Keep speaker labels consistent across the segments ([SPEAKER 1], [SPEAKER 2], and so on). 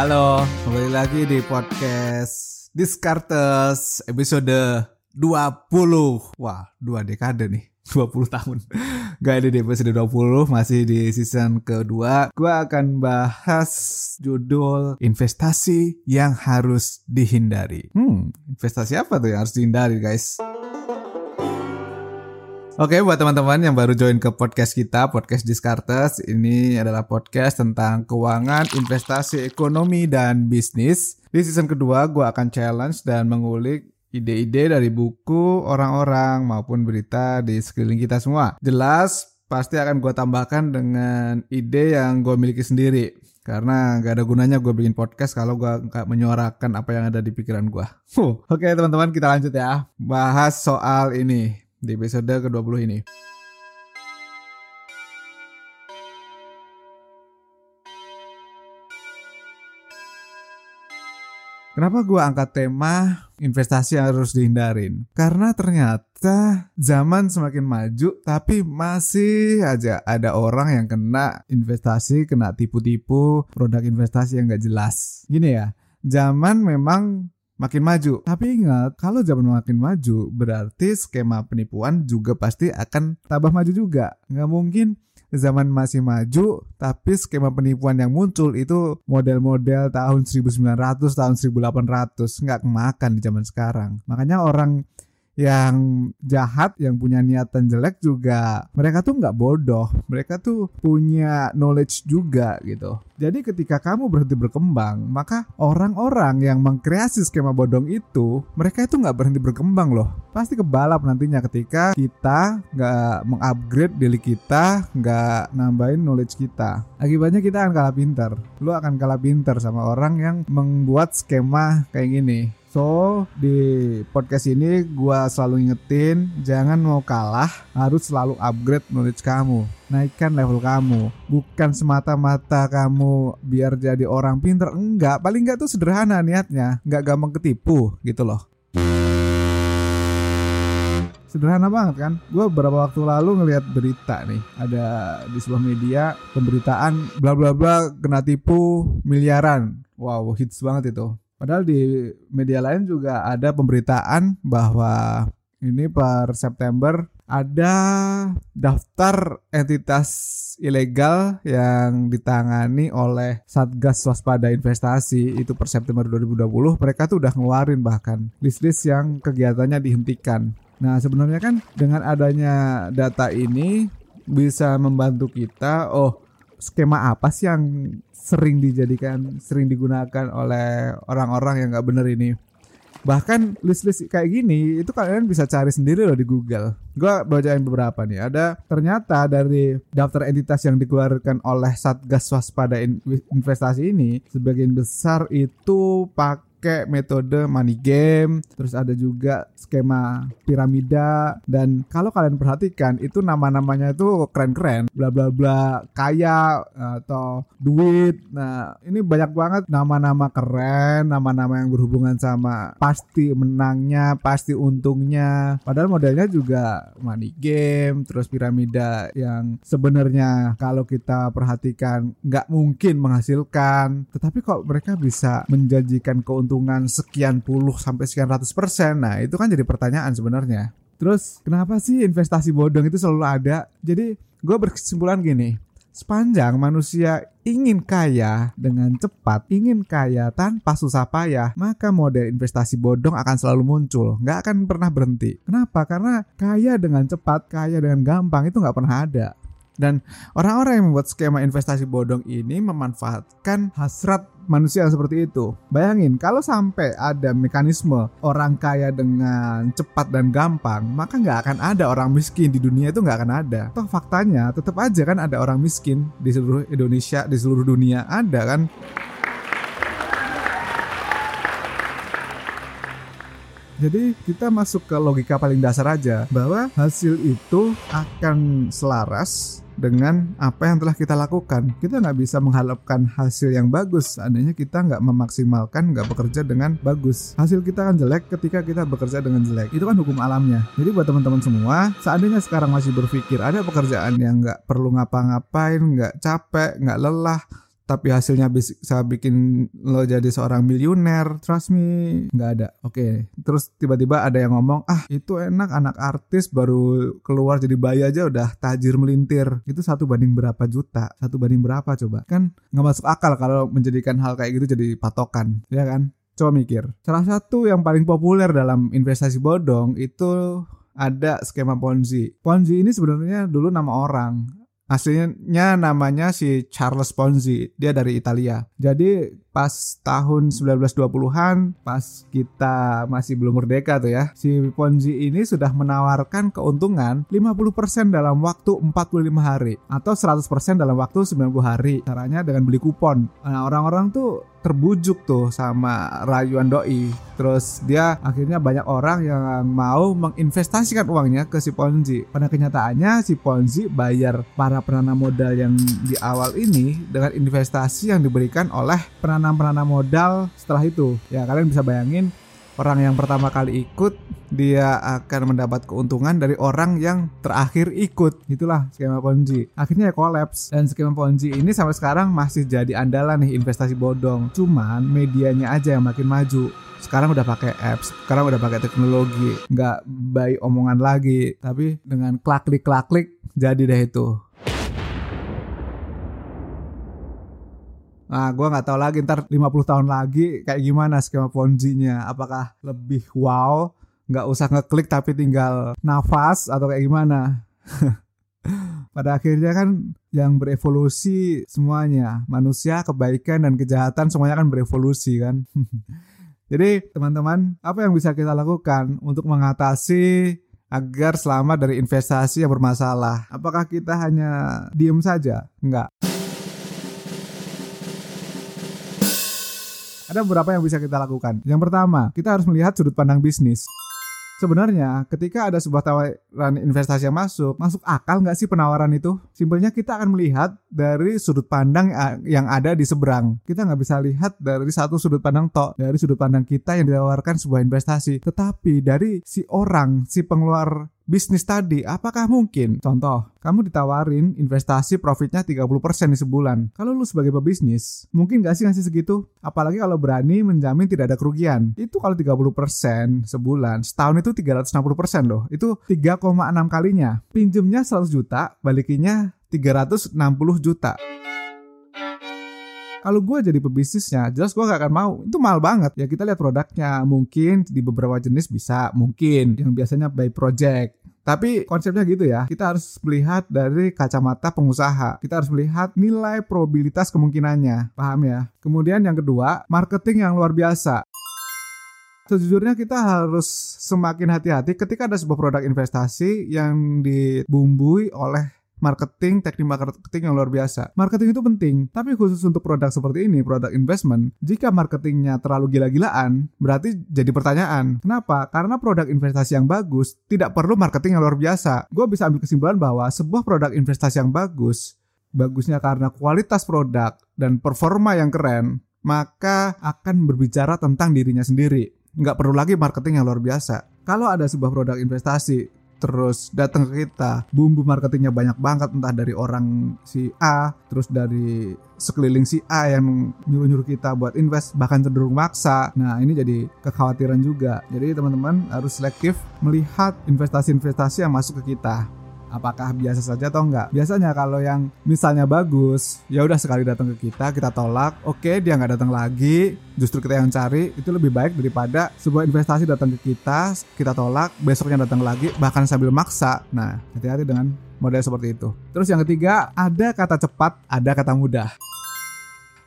[SPEAKER 1] Halo, kembali lagi di podcast Discartes episode 20. Wah, dua dekade nih. 20 tahun. Gak ada di episode 20, masih di season kedua. Gua akan bahas judul investasi yang harus dihindari. Hmm, investasi apa tuh yang harus dihindari, guys? Oke, buat teman-teman yang baru join ke podcast kita, podcast Discartes, ini adalah podcast tentang keuangan, investasi, ekonomi, dan bisnis. Di season kedua, gue akan challenge dan mengulik ide-ide dari buku, orang-orang, maupun berita di sekeliling kita semua. Jelas, pasti akan gue tambahkan dengan ide yang gue miliki sendiri. Karena gak ada gunanya gue bikin podcast kalau gue gak menyuarakan apa yang ada di pikiran gue. Huh. Oke teman-teman kita lanjut ya. Bahas soal ini di episode ke-20 ini. Kenapa gue angkat tema investasi harus dihindarin? Karena ternyata zaman semakin maju tapi masih aja ada orang yang kena investasi, kena tipu-tipu produk investasi yang gak jelas. Gini ya, zaman memang makin maju. Tapi ingat, kalau zaman makin maju, berarti skema penipuan juga pasti akan tambah maju juga. Nggak mungkin zaman masih maju, tapi skema penipuan yang muncul itu model-model tahun 1900, tahun 1800. Nggak kemakan di zaman sekarang. Makanya orang yang jahat yang punya niatan jelek juga mereka tuh nggak bodoh. Mereka tuh punya knowledge juga gitu. Jadi ketika kamu berhenti berkembang maka orang-orang yang mengkreasi skema bodong itu mereka itu nggak berhenti berkembang loh. Pasti kebalap nantinya ketika kita nggak mengupgrade diri kita nggak nambahin knowledge kita. Akibatnya kita akan kalah pinter lu akan kalah pinter sama orang yang membuat skema kayak gini So di podcast ini gue selalu ingetin jangan mau kalah harus selalu upgrade knowledge kamu. Naikkan level kamu. Bukan semata-mata kamu biar jadi orang pinter. Enggak paling enggak tuh sederhana niatnya. Enggak gampang ketipu gitu loh. Sederhana banget kan? Gue beberapa waktu lalu ngelihat berita nih. Ada di sebuah media pemberitaan bla bla bla kena tipu miliaran. Wow hits banget itu Padahal di media lain juga ada pemberitaan bahwa ini per September ada daftar entitas ilegal yang ditangani oleh Satgas Waspada Investasi itu per September 2020 mereka tuh udah ngeluarin bahkan list-list yang kegiatannya dihentikan. Nah sebenarnya kan dengan adanya data ini bisa membantu kita oh skema apa sih yang sering dijadikan sering digunakan oleh orang-orang yang nggak bener ini bahkan list-list kayak gini itu kalian bisa cari sendiri loh di Google. Gua bacain beberapa nih. Ada ternyata dari daftar entitas yang dikeluarkan oleh Satgas Waspada Investasi ini sebagian besar itu pak pakai metode money game, terus ada juga skema piramida dan kalau kalian perhatikan itu nama-namanya itu keren-keren, bla bla bla kaya atau duit. Nah, ini banyak banget nama-nama keren, nama-nama yang berhubungan sama pasti menangnya, pasti untungnya. Padahal modelnya juga money game, terus piramida yang sebenarnya kalau kita perhatikan nggak mungkin menghasilkan, tetapi kok mereka bisa menjanjikan keuntungan keuntungan sekian puluh sampai sekian ratus persen. Nah, itu kan jadi pertanyaan sebenarnya. Terus, kenapa sih investasi bodong itu selalu ada? Jadi, gue berkesimpulan gini, sepanjang manusia ingin kaya dengan cepat, ingin kaya tanpa susah payah, maka model investasi bodong akan selalu muncul, nggak akan pernah berhenti. Kenapa? Karena kaya dengan cepat, kaya dengan gampang itu nggak pernah ada. Dan orang-orang yang membuat skema investasi bodong ini memanfaatkan hasrat manusia seperti itu. Bayangin kalau sampai ada mekanisme orang kaya dengan cepat dan gampang, maka nggak akan ada orang miskin di dunia itu nggak akan ada. Toh faktanya tetap aja kan ada orang miskin di seluruh Indonesia, di seluruh dunia ada kan. Jadi kita masuk ke logika paling dasar aja bahwa hasil itu akan selaras dengan apa yang telah kita lakukan. Kita nggak bisa mengharapkan hasil yang bagus, seandainya kita nggak memaksimalkan, nggak bekerja dengan bagus. Hasil kita akan jelek ketika kita bekerja dengan jelek. Itu kan hukum alamnya. Jadi buat teman-teman semua, seandainya sekarang masih berpikir ada pekerjaan yang nggak perlu ngapa-ngapain, nggak capek, nggak lelah, tapi hasilnya bisa bikin lo jadi seorang miliuner trust me. Nggak ada. Oke. Okay. terus tiba-tiba ada yang ngomong ah itu enak anak artis baru keluar jadi bayi aja udah tajir melintir. Itu satu banding berapa juta? Satu banding berapa coba? Kan nggak masuk akal kalau menjadikan hal kayak gitu jadi patokan. Ya kan? Coba mikir. Salah satu yang paling populer dalam investasi bodong itu ada skema Ponzi. Ponzi ini sebenarnya dulu nama orang Aslinya namanya si Charles Ponzi, dia dari Italia. Jadi pas tahun 1920-an, pas kita masih belum merdeka tuh ya, si Ponzi ini sudah menawarkan keuntungan 50% dalam waktu 45 hari atau 100% dalam waktu 90 hari. Caranya dengan beli kupon. Nah, orang-orang tuh terbujuk tuh sama rayuan doi. Terus dia akhirnya banyak orang yang mau menginvestasikan uangnya ke si Ponzi. Pada kenyataannya si Ponzi bayar para penanam modal yang di awal ini dengan investasi yang diberikan oleh penanam-penanam modal setelah itu. Ya kalian bisa bayangin orang yang pertama kali ikut dia akan mendapat keuntungan dari orang yang terakhir ikut. Itulah skema Ponzi. Akhirnya ya kolaps dan skema Ponzi ini sampai sekarang masih jadi andalan nih investasi bodong. Cuman medianya aja yang makin maju. Sekarang udah pakai apps, sekarang udah pakai teknologi, nggak baik omongan lagi, tapi dengan klik klik klik klik jadi deh itu. Nah, gue nggak tahu lagi ntar 50 tahun lagi kayak gimana skema Ponzi-nya. Apakah lebih wow nggak usah ngeklik tapi tinggal nafas atau kayak gimana pada akhirnya kan yang berevolusi semuanya manusia kebaikan dan kejahatan semuanya kan berevolusi kan jadi teman-teman apa yang bisa kita lakukan untuk mengatasi agar selamat dari investasi yang bermasalah. Apakah kita hanya diem saja? Enggak. Ada beberapa yang bisa kita lakukan. Yang pertama, kita harus melihat sudut pandang bisnis sebenarnya ketika ada sebuah tawaran investasi yang masuk, masuk akal nggak sih penawaran itu? Simpelnya kita akan melihat dari sudut pandang yang ada di seberang. Kita nggak bisa lihat dari satu sudut pandang tok, dari sudut pandang kita yang ditawarkan sebuah investasi. Tetapi dari si orang, si pengeluar bisnis tadi, apakah mungkin? Contoh, kamu ditawarin investasi profitnya 30% di sebulan. Kalau lu sebagai pebisnis, mungkin gak sih ngasih segitu? Apalagi kalau berani menjamin tidak ada kerugian. Itu kalau 30% sebulan, setahun itu 360% loh. Itu 3,6 kalinya. Pinjemnya 100 juta, balikinya 360 juta kalau gue jadi pebisnisnya jelas gue gak akan mau itu mahal banget ya kita lihat produknya mungkin di beberapa jenis bisa mungkin yang biasanya by project tapi konsepnya gitu ya, kita harus melihat dari kacamata pengusaha. Kita harus melihat nilai probabilitas kemungkinannya. Paham ya? Kemudian yang kedua, marketing yang luar biasa. Sejujurnya kita harus semakin hati-hati ketika ada sebuah produk investasi yang dibumbui oleh marketing, teknik marketing yang luar biasa. Marketing itu penting, tapi khusus untuk produk seperti ini, produk investment, jika marketingnya terlalu gila-gilaan, berarti jadi pertanyaan. Kenapa? Karena produk investasi yang bagus tidak perlu marketing yang luar biasa. Gue bisa ambil kesimpulan bahwa sebuah produk investasi yang bagus, bagusnya karena kualitas produk dan performa yang keren, maka akan berbicara tentang dirinya sendiri. Nggak perlu lagi marketing yang luar biasa. Kalau ada sebuah produk investasi terus datang ke kita. Bumbu marketingnya banyak banget entah dari orang si A terus dari sekeliling si A yang nyuruh-nyuruh kita buat invest bahkan cenderung maksa. Nah ini jadi kekhawatiran juga. Jadi teman-teman harus selektif melihat investasi-investasi yang masuk ke kita apakah biasa saja atau enggak. Biasanya kalau yang misalnya bagus, ya udah sekali datang ke kita, kita tolak, oke dia nggak datang lagi, justru kita yang cari, itu lebih baik daripada sebuah investasi datang ke kita, kita tolak, besoknya datang lagi, bahkan sambil maksa. Nah, hati-hati dengan model seperti itu. Terus yang ketiga, ada kata cepat, ada kata mudah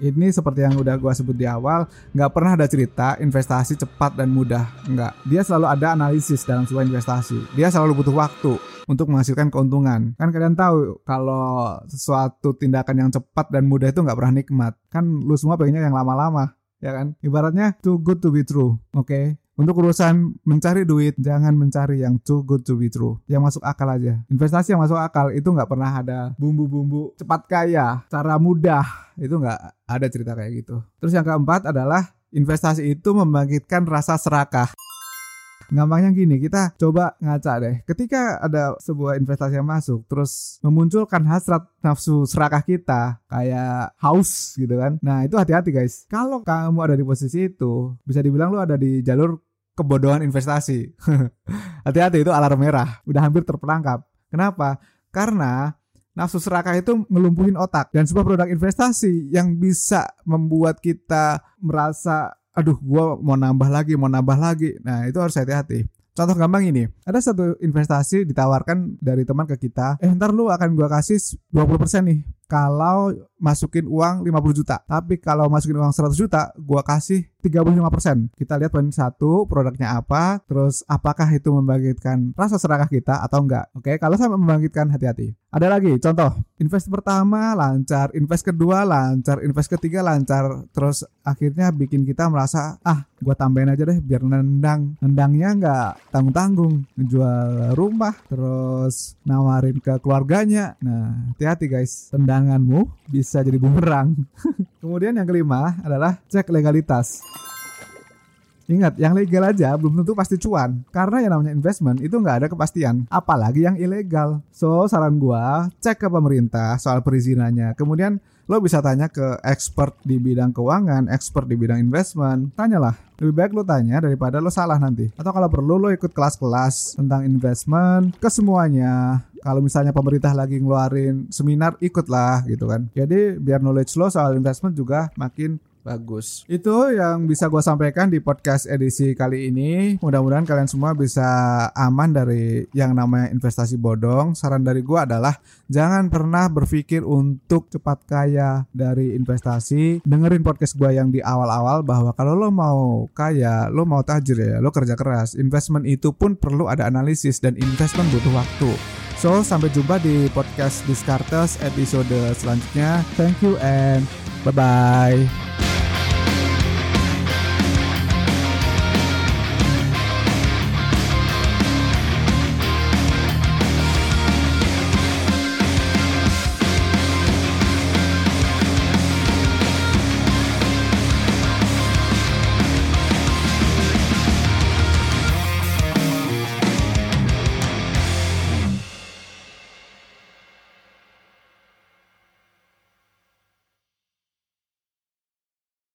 [SPEAKER 1] ini seperti yang udah gue sebut di awal nggak pernah ada cerita investasi cepat dan mudah nggak. Dia selalu ada analisis dalam sebuah investasi. Dia selalu butuh waktu untuk menghasilkan keuntungan. Kan kalian tahu kalau sesuatu tindakan yang cepat dan mudah itu nggak pernah nikmat. Kan lu semua pengennya yang lama-lama ya kan? Ibaratnya too good to be true oke? okay? Untuk urusan mencari duit, jangan mencari yang too good to be true. Yang masuk akal aja. Investasi yang masuk akal itu nggak pernah ada bumbu-bumbu cepat kaya, cara mudah. Itu nggak ada cerita kayak gitu. Terus yang keempat adalah investasi itu membangkitkan rasa serakah. Gampangnya gini, kita coba ngaca deh. Ketika ada sebuah investasi yang masuk, terus memunculkan hasrat nafsu serakah kita, kayak haus gitu kan. Nah itu hati-hati guys. Kalau kamu ada di posisi itu, bisa dibilang lu ada di jalur kebodohan investasi. Hati-hati itu alarm merah, udah hampir terperangkap. Kenapa? Karena nafsu serakah itu ngelumpuhin otak dan sebuah produk investasi yang bisa membuat kita merasa aduh gua mau nambah lagi, mau nambah lagi. Nah, itu harus hati-hati. Contoh gampang ini, ada satu investasi ditawarkan dari teman ke kita, eh ntar lu akan gua kasih 20% nih kalau masukin uang 50 juta. Tapi kalau masukin uang 100 juta, gua kasih 35%. Kita lihat poin satu, produknya apa, terus apakah itu membangkitkan rasa serakah kita atau enggak. Oke, kalau sampai membangkitkan hati-hati. Ada lagi, contoh, invest pertama lancar, invest kedua lancar, invest ketiga lancar, terus akhirnya bikin kita merasa, ah, gua tambahin aja deh biar nendang. Nendangnya enggak tanggung-tanggung, ngejual rumah, terus nawarin ke keluarganya. Nah, hati-hati guys, tendanganmu bisa jadi bumerang. Kemudian yang kelima adalah cek legalitas. Ingat, yang legal aja belum tentu pasti cuan. Karena yang namanya investment itu nggak ada kepastian. Apalagi yang ilegal. So, saran gua, cek ke pemerintah soal perizinannya. Kemudian lo bisa tanya ke expert di bidang keuangan, expert di bidang investment. Tanyalah. Lebih baik lo tanya daripada lo salah nanti. Atau kalau perlu lo ikut kelas-kelas tentang investment ke semuanya. Kalau misalnya pemerintah lagi ngeluarin seminar, ikutlah gitu kan. Jadi biar knowledge lo soal investment juga makin Bagus. Itu yang bisa gue sampaikan di podcast edisi kali ini. Mudah-mudahan kalian semua bisa aman dari yang namanya investasi bodong. Saran dari gue adalah jangan pernah berpikir untuk cepat kaya dari investasi. Dengerin podcast gue yang di awal-awal bahwa kalau lo mau kaya, lo mau tajir ya, lo kerja keras. Investment itu pun perlu ada analisis dan investment butuh waktu. So, sampai jumpa di podcast Discartes episode selanjutnya. Thank you and 拜拜。